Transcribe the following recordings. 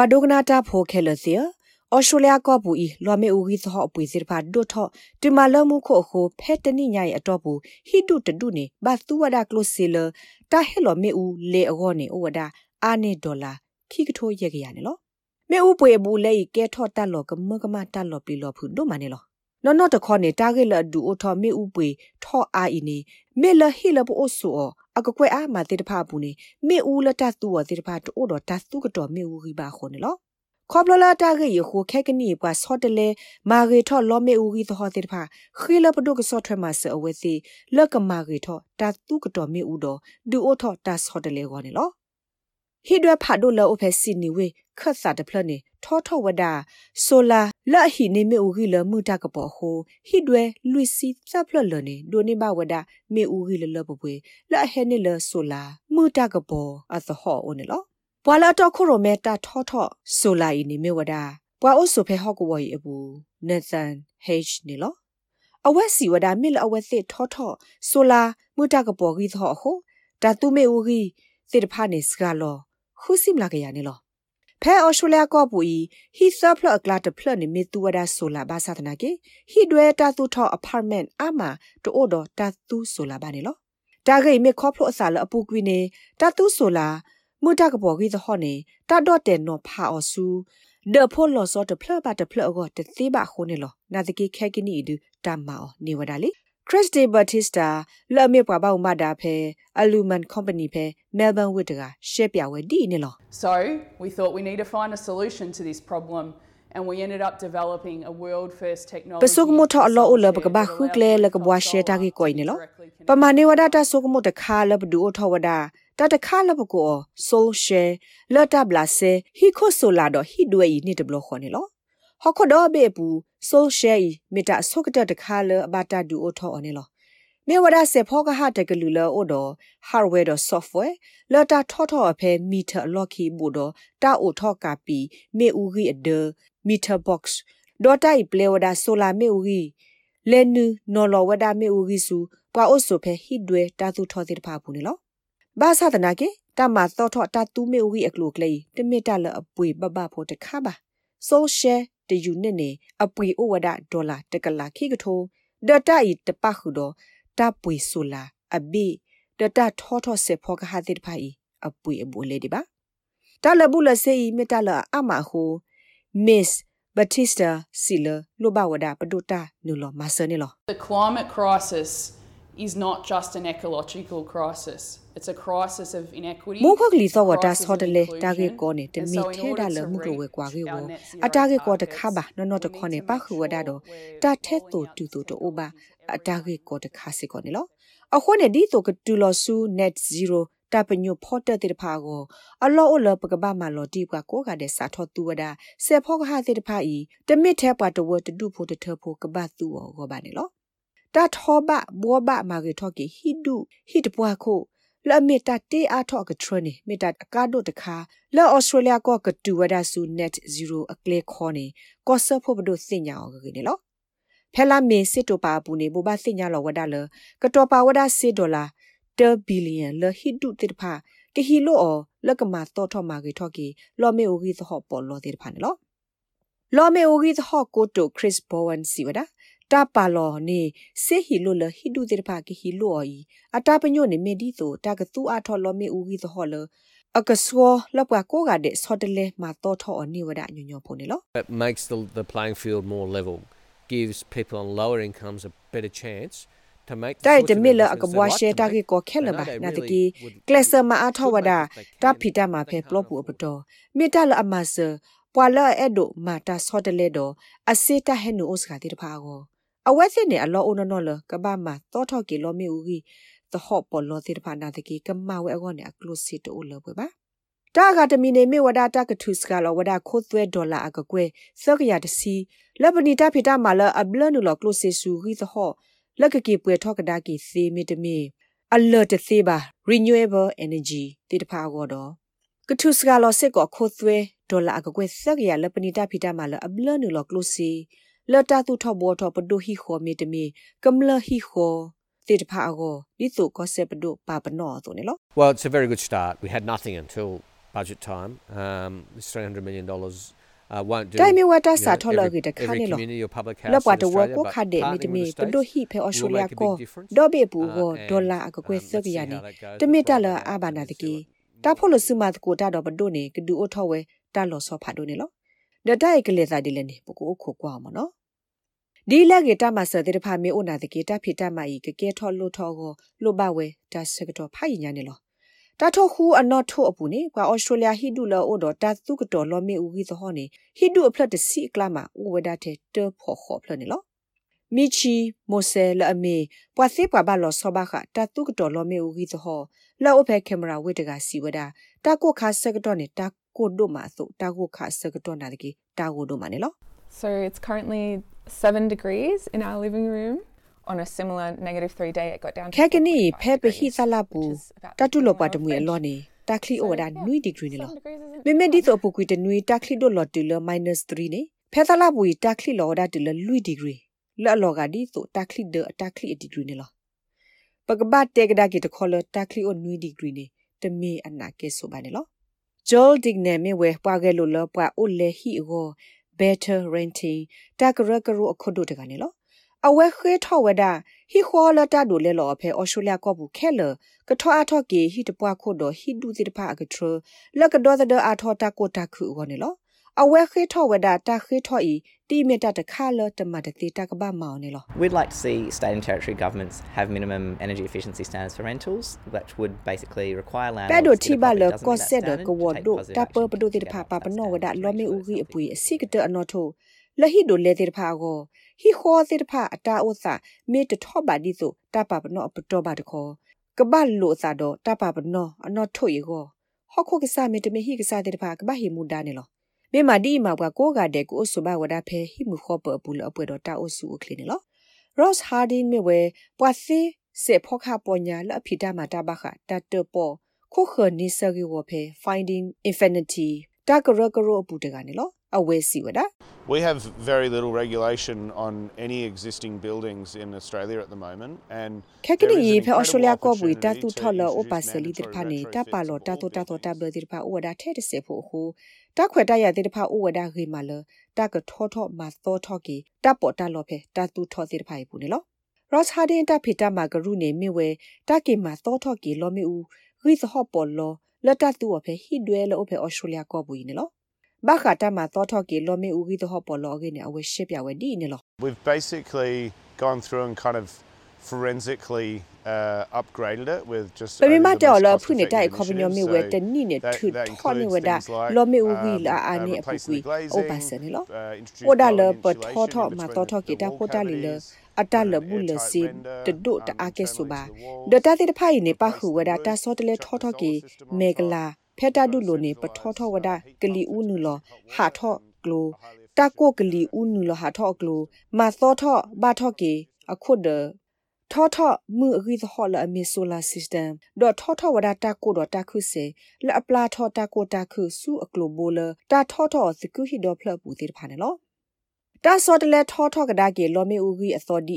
ပွာဒိုကနာတာဖိုခဲလစီဩစတြေးလျကောပူဤလွမ်မေဦးကြီးသောအပွေစစ်ဖာဒိုထောတူမလမှုခိုခိုဖဲတနိညာရဲ့အတော့ဘူးဟိတုတတုနေဘတ်သူဝဒကလိုစီလတာဟဲလောမေဦးလေအောနေဩဝဒအာနေဒေါ်လာခိကထိုးရက်ကြရနေလောမေဦးပွေဘူးလေကဲထော့တက်လောကမကမတက်လောပလီလောဖုဒိုမနေလော နော်နော်တခေါနေတာဂေလဒူအိုထောမေဦးပွေထော့အာအီနေမေလဟီလပို့ဆူအကကွဲအားမတေတဖာဘူးနေမေဦးလတတူဝတေတဖာတိုးတော့တသူကတော့မေဦးကြီးပါခေါ်နေလောခေါပလလာတာဂေယခုခဲကနီပွားဆော့တလေမာဂေထောလောမေဦးကြီးသောတေတဖာခီလပဒုကဆော့ထွဲမှာဆအဝဲစီလက်ကမာဂေထောတသူကတော့မေဦးတော့ဒူအိုထောတဆော့တလေခေါ်နေလောဟိဒွဲဖာဒိုလောအဖက်စီနီဝေခတ်စာတဖလနေ ထောထောဝဒဆိုလာလာဟိနေမေဦးကြီးလမှုတကပေါ်ဟိုဟိဒွဲလူစီစဖလလနေဒိုနေဘဝဒမေဦးကြီးလလပပွေလာဟဲနေလဆိုလာမှုတကပေါ်အသဟောအိုနေလောပွာလာတော့ခုရိုမဲတာထောထောဆိုလာဤနေမေဝဒပွာအိုဆိုဖဲဟော့ကဝေအဘူးနက်ဆန်ဟေ့နေလောအဝက်စီဝဒမိလအဝက်စစ်ထောထောဆိုလာမှုတကပေါ်ကြီးသောဟိုတာတူမေဦးကြီးစစ်တဖာနေစကလောခုစိမလာကရနေလော ဖဲအော်စတြေးလျကောပူဤဟီဆပ်ဖလအကလာတဖလနေမီတူဝဒါဆိုလာဘာသာတနာကေဟီဒွဲတာတူထောအပါတ်မန့်အမတိုးတော့တာတူဆိုလာပါနေလောတာဂိမေခေါဖလအစာလအပူကွီနေတာတူဆိုလာမူတကပေါ်ကြီးသဟောနေတာတော့တဲ့နော်ဖာအော်ဆူဒေဖိုလောစောတဖလပါတဖလအောတသေးပါခုံးနေလောနာတကေခဲကိနီဒူတမ္မာအောနေဝဒါလီ Chris De Bautista လမေပွားပေါမတာဖဲ Aluman Company ဖဲ Melbourne ဝစ်တကရှက်ပြဝဲဒီနေလော So we thought we need to find a solution to this problem and we ended up developing a world first technology ပစုကမထအလောအလဘကဘာခုကလေလကဘွားရှက်တာကြီးကိုနေလောပမာနေဝဒတာစုကမတခါလဘဒူထဝဒတတခါလဘကိုဆိုရှယ်လတ်တဘလာဆေဟီခိုဆိုလာတော့ဟီဒွေဤနေတဘလခေါ်နေလော ဟောခဒဘေပူဆိုရှယ်မီတာဆုကတတခါလအဘတာဒူအိုထောအနေလောမေဝဒါစေဖောကဟာတကလူလောအိုဒ hardware တော့ software လတာထောထောအဖဲ meter lock key ဘူတော့တာအိုထောကပီမေဦးကြီးအဒ meter box ဒေါ်တိုင်ပလေဝဒါဆိုလာမေဦးကြီးလဲနူနော်လောဝဒါမေဦးကြီးစုပွာအိုဆိုဖဲဟိဒွဲတာသူထောတဲ့တဖာဘူးနေလောဘာသာတနာကေတမသောထောတာတူမေဦးကြီးအကလုကလေးတမစ်တလအပွေဘဘဖို့တခါပါ social တယူနစ်နေအပွေဩဝဒဒေါ်လာတကလာခိကထိုဒတာဤတပခုတော့တပွေဆူလာအဘိဒတာထောထောစေဖောကဟာတိဖိုင်အပွေအဘူလေဒီပါတလဘူးလစေဤမတလအမဟို miss batista sila lobawada padota nulo masane lo the climate crisis is not just an ecological crisis it's a crisis of inequity မိုးခကလီသောဝတာဆောဒလေတာဂေကောနေတမီထဲဒါလမှုကဝဲကွာကေဝအတာဂေကောတခါပါနော်နော်တခေါနေပခုဝဒါတော့တာထဲတူတူတူတိုဘာအတာဂေကောတခါစီကောနေလောအခုနေဒီတော့ကတူလောဆူ net 0တပညိုဖော့တဲ့တဲ့ဖာကိုအလောအလောပကပမလောတိကွာကိုကတဲ့စာထောတူဝဒဆေဖောကဟာတဲ့ဖာဤတမစ်ထဲပွားတဝတတူဖို့တထဖို့ကပတ်သူောကိုပါနေလောတာထောဘဘောဘမာကေထောကေဟိဒုဟိတပွားခို လမီတာတေအားထောကထရနေမီတာအကာဒိုတခါလောဩစတြေးလျကောကတူဝဒါဆူ net 0အကလေခေါနေကောဆဖို့ဘဒုစင်ညာောကေနေလောဖဲလာမေစစ်တိုပါပူနေဘောဘစင်ညာလောဝဒါလကတောပါဝဒါစစ်ဒေါ်လာ1ဘီလီယံလဟိတုတိတဖာကဟီလိုအောလကမာတော့ထောမာကေထောကေလောမေအိုဂီသဟောပေါ်လောတိတဖာနော်လောမေအိုဂီသဟောကိုတိုခရစ်ဘောဝန်စီဝဒါ တာပါလောနေစေဟီလိုလဟိတုတိတဖာကဟီလိုအောီအတာပညိုနေမေဒီဆိုတာကသူအထောလောမေအိုဂီသဟောလအကဆောလပွားကိုကတဲ့ဆော့တလေမှာတော့ထောအနိဝဒညညဖို့နေလော It makes the the playing field more level gives people on lower incomes a better chance တိုင်တမီလအကဘွားရှဲတာကီကိုခဲလဘာနာတကီကလဆာမအထောဝဒတာဖီတာမှာဖဲပလော့ပူအပတော်မေတ္တလအမဆပွာလအဲ့ဒိုမာတာဆော့တလေတော့အစေတဟဲနူအိုစကတိတဖာကို အဝက်စစ်နေအလောအိုနော်နော်လကဘာမှာတောထောက်ကီလောမီဦးကြီးသဟော့ပေါ်လောတိတဖာနာတကီကမဝဲအကောနေအကလုစီတိုလောပဲပါတာဂါတမီနေမေဝဒတာကထုစကလောဝဒခိုသွဲဒေါ်လာအကကွဲစကရတစီလဘနီတာဖီတာမာလအဘလနူလောကလုစီဆူရီသဟော့လက်ကကေပွေထောက်ကဒါကီစေမီတမီအလတ်သေးပါ renewable energy တိတဖာကောတော့ကထုစကလောစစ်ကိုခိုးသွဲဒေါ်လာအကွယ်ဆက်ရလပနိတာဖီတာမလအဘလနူလောကလုစီ လတာသူထောဘောထောပဒိုဟီခောမီတမီကမ္လဟီခောတိတဖာကောဒီစုကောဆေပဒိုပါပနောဆိုနေလော Well it's a very good start we had nothing until budget time. Um, this three hundred million dollars uh, won't do. တိုင်မီဝတာ you စာ know, ထော်လ every, ကတခါ every နေလော community or public house လ in ပွားတဝ Australia, ကို but ခါတဲ့မီ partnering တမီ with ပ the ဒို states ဟိဖေအော်စတြေးလျ will make a ကို big difference. ဒေါ်ဘေပူ Uh, ကို and, ဒေါ်လာအကကွေ um, စ let's က see ရ how နေ that goes တမီ with တ Friday လ night အဘာ and နာ we'll တ see ကီ what- တာ ဖိုလစုမတ်ကိုတာတော့ဘဒိုနေကဒူအထောဝဲတာလောဆောဖာဒိုနေလောဒတိုင်ကလေးစားဒီလည်းနေပကိုခုကွာမနော်ဒီလက်ကေတမဆတဲ့ဖာမေအိုနာတကေတဖိတမဤကကဲထောလို့ထောကိုလိုဘဝဲတာစကတော့ဖိုင်ညာနေလောတာထောခူအနော်ထိုအပူနေကွာဩစတြေးလျဟိဒူလောအိုတော့တာသူကတော်လောမေဦးကြီးသဟောနေဟိဒူအဖလက်တစီကလာမဥဝဒတဲ့တဖော်ခေါ်ဖလနေလောမီချီမိုဆဲလအမေပွာစေပွာဘလောဆောဘခတာတုကတော်လောမေဦးကြီးသဟောလောအဖဲကင်မရာဝိတကစီဝဒတာကိုခါစကတော့နေတာကိုဒိုမာဆိုတာကိုခါစကတော့နာတကေတာကိုဒိုမာနေလော So it's currently seven degrees in our living room. On a similar negative three day, it got down to ခဲကနီ4.5ဖဲပဟိ degrees, သလာပူ which is about တတုလောပ the တမွေ equivalent လော of နေတာခလီ So, အိုဒါ yeah, နွီဒီဂရီနေလော7 degrees isn't မေမေဒီ bad. တော့ပူကွီတနွေတခလီဒိုလော်တီလ -3 နေဖဲသလာပူတခလီလောဒါတီလလူဒီဂရီလော်လောကဒီဆိုတခလီဒတခလီဒီဂရီနေလောပကပတ်တေကဒါကီတခေါ်လတခလီအိုနွီဒီဂရီနေတမေ အနာကေဆိုပါနေလောဂျောလ်ဒစ်နေမေဝဲပွားကဲလိုလောပွားအိုလေဟီကို better renting တကရကရအခုဒိုတကနေလောအဝဲခွေးထော်ဝဒဟီခေါ်လတာဒိုလေလောဖဲအော်စတြေးလျကောဘူးခဲလကထောအထော့ကေဟီတပွားခုဒိုဟီဒူတိတဖာကထရလကဒေါ်ဒအထောတာကိုတာခုဝနေလော အဝဲခွေးထော်ဝဒတာခွေးထော်ဤတိမီတာတခါလတမတတိတကဘာမောင်နေလော We'd like to see state and territory governments have minimum energy efficiency standards for rentals, which would basically require ပဲ landlords ဒို to တီ get a ဘာ property လ that doesn't ကော meet that ဆက်ဒ standard ကဝ to take ဒို positive တပ action ပဒို to တိ get ဖာ that ပါပနောဝ standard ဒ to လောမေ make ဥ sure ဂီ it's အပွေ safe အစိကတအနော်ထိုလဟိဒိုလေတိဖာကိုဟီခေါ်တိဖာအတာဥစာမေတထောပါဒီဆိုတပပနောပတောပါတခေါ်ကဘလို့စာတော့တပပနောအနော်ထိုရေကိုဟောခုကစားမေတမေဟိကစားတိဖာကဘဟိမူဒါနေလော မေမာဒီမာဘကိုကတဲ့ကိုဆုဘဝဒဖဲဟိမူခောပပူလအပွေတော့တာအဆုအခလင်းနေလော Ross Harding မေဝဲပွာစီစေဖောခပညာလအဖိတာမာတာဘခတတ်တပေါ်ခုခနိစဂီဝဖဲ Finding Infinity တကရကရအပူတကနေလော အဝဲစီဝဒ We have very little regulation on any existing buildings in Australia at the moment, and ခက်ကနီ there is an ဖဲအော်စတြေးလျ incredible ကောဘူတ opportunity တူ to ထော်လော introduce အပါဆလီတ mandatory ဖာနေ retrofits တပါလော of တ all တူတတူတ buildings. ဘလတိဖာဥဝဒထဲတစေဖို့ဟုတခွေတရတိဖာဥဝဒဂေမာလတကထောထောမသောထောကီတပေါ်တလောဖဲတတူထောတိဖာပူနေလော Ross Harding တဖိတမဂရုနေမြဝဲတကေမသောထောကီလောမီဦးဂိသဟပေါ်လောလတတူအဖဲဟိဒွဲလောဖဲအော်စတြေးလျကောဘူနေလော ဘာခတာမသောထောကီလောမီဦးဂိသဟပေါ်လောဂေနေအဝဲရှေပြဝဲဒီနေလော We've basically gone through and kind of forensically uh, upgraded it with just ပမေမ only the တော most လဖုန်တိုင် cost-effective ခေါပညောမီ initiatives. ဝဲ So တနိနေ that- ထု that ထောနေ includes ဝဒ things like, လောမီဦးဂီ um, လာအာ uh, နေအပူ replacing ကွီ the glazing, အိုပါစနေလော uh, introduce ဝဒါလ quality ပထော insulation ထော in မ between သောထော the ကီတာ wall ဖိုတာလီလ cavities, အတ put လ an ဘူးလ airtight စီ render, တဒုတ um, အာကေဆူ internally ပါ to the walls, ဒတာတိတဖိုင်နေပါ replace ခု the ဝဒ roof, တာစောတလေ chuck ထော the ထောကီ solar system on မေက top, လာ ဖက်တာဒုလိုနေပထောထောဝဒကလီဦးနူလောဟာထောကလိုတာကိုကလီဦးနူလောဟာထောကလိုမသောထောဘာထောကီအခုဒထောထောမှုအဂိသဟောလအမီဆိုလာစီစတမ်ဒေါ်ထောထောဝဒတာကိုဒေါ်တာခုစေလအပလာထောတာကိုတာခုစုအကလိုဘိုလတာထောထောစကုဟီဒေါ်ဖလပူတိဖာနေလောတာစောတလေထောထောကဒါကေလောမီဦးဂီအသောဒီ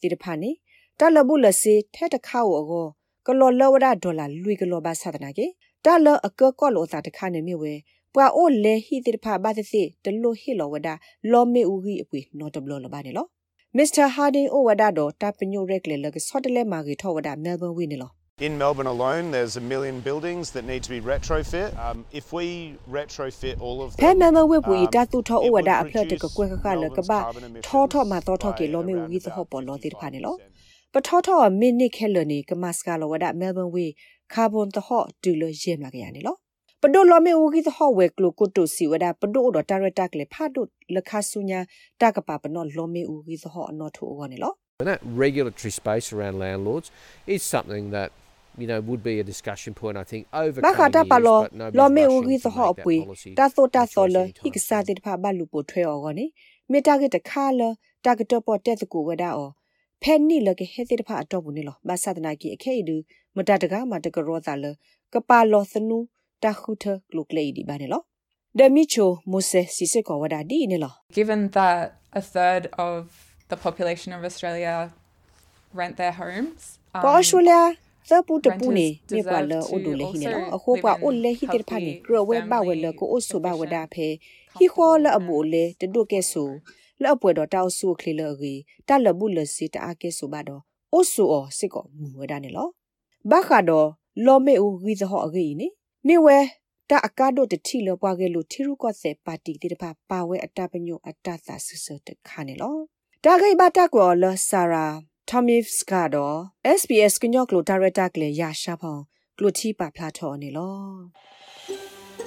တိတဖာနေတာလဘူးလစေထဲတခါဝအောကလောလဝဒဒေါ်လာလွေကလောဘာသဒနာကေ တာလအကကောလောတာတခါနေမြဝဲပွာအိုလေဟီတိတဖာဘာသစီတလိုဟီလောဝဒလောမီဦးဂီအပွေနော်တဘလောလဘာနေလော Mr. Harding Owada do tapinyo rekle lag sotele magi thowada Melbourne wi ne lo. In Melbourne alone, there's a million buildings that need to be retrofit. Um, if we retrofit all of Phe them, Melbourne wi bu um, ta tu tho it would Owada apla te ko reduce kwe ka ka le ka Melbourne's ba carbon tho tho ma tho tho emissions ke lo by me around wi so about ho po lo ti pha ne lo. 55%. ပထောထောမိနစ်ခဲလနေကမစကလောဝဒမဲလ်ဘန်ဝေ ကာဘွန်တဟော့ဒူလရဲမကရနေလောပဒိုလောမေဝဂီသဟောဝဲကလိုကိုတိုစီဝဒပဒိုဒတာရတာကလေဖာဒုလခါဆုညာတကပပနောလောမေဝဂီသဟောအနော်ထိုအောနေလော And that regulatory space around landlords is something that you know would be a discussion point I think over ဘာခ coming တာ years, ပါလော but nobody's လောမေဝ rushing ဂီ to သဟော make that ပွေ policy တာသောတာသောလ choice ဟိက anytime စားတဲ့ဖာဘလူပိုထွဲအောကနေမေတာကတခါလတာကတော့ပေါ်တက်တကူဝဒအောဖဲနိလကဟဲတဲ့ဖာအတော့ဘူး နေလောဘာသဒနာကီအခဲဒူမတတကမတကရောသာလကပါလောသနူတာခုထကလုကလေဒီဘာနေလောဒမီချိုမိုဆေစီစကောဝဒဒီနေလော Given that a third of the population of Australia rent their homes, ပေါ် um, ရှူလျာသပူတပူနေမြေပွာလအိုဒိုလေဟိနေနော်အခုပွာအိုလေဟိတေဖာနေကရဝဲဘဝဲလကိုအိုဆူဘဝဒါဖေဟီခေါ်လအဘူလေတဒုကဲဆူလောပွဲတော့တောက်ဆူခလီလရီတလဘူးလစီတအကဲဆူဘာတော့အိုဆူအောစစ်ကောမူဝဒါနေလော ဘခါတော့လောမေဦးဂီဇဟောအဂီနေနေဝဲတာအကားတို့တတိလပွားခဲ့လို့ထီရုကော့ဆေပါတီတေတဖာပါဝဲအတပညုအတသာဆဆတခါနေလောတာဂိဘတာကောလဆာရာ Tommy Skado SBS ကညော့ကလိုဒါရတာကလေးရရှာဖောင်းကလိုတီပါဖလာထော်နေလော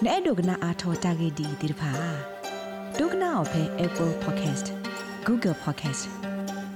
နဲ့ဒုကနာအာထော်တာဂေဒီဒီဖာဒုကနာအဖဲ Apple Podcast Google Podcast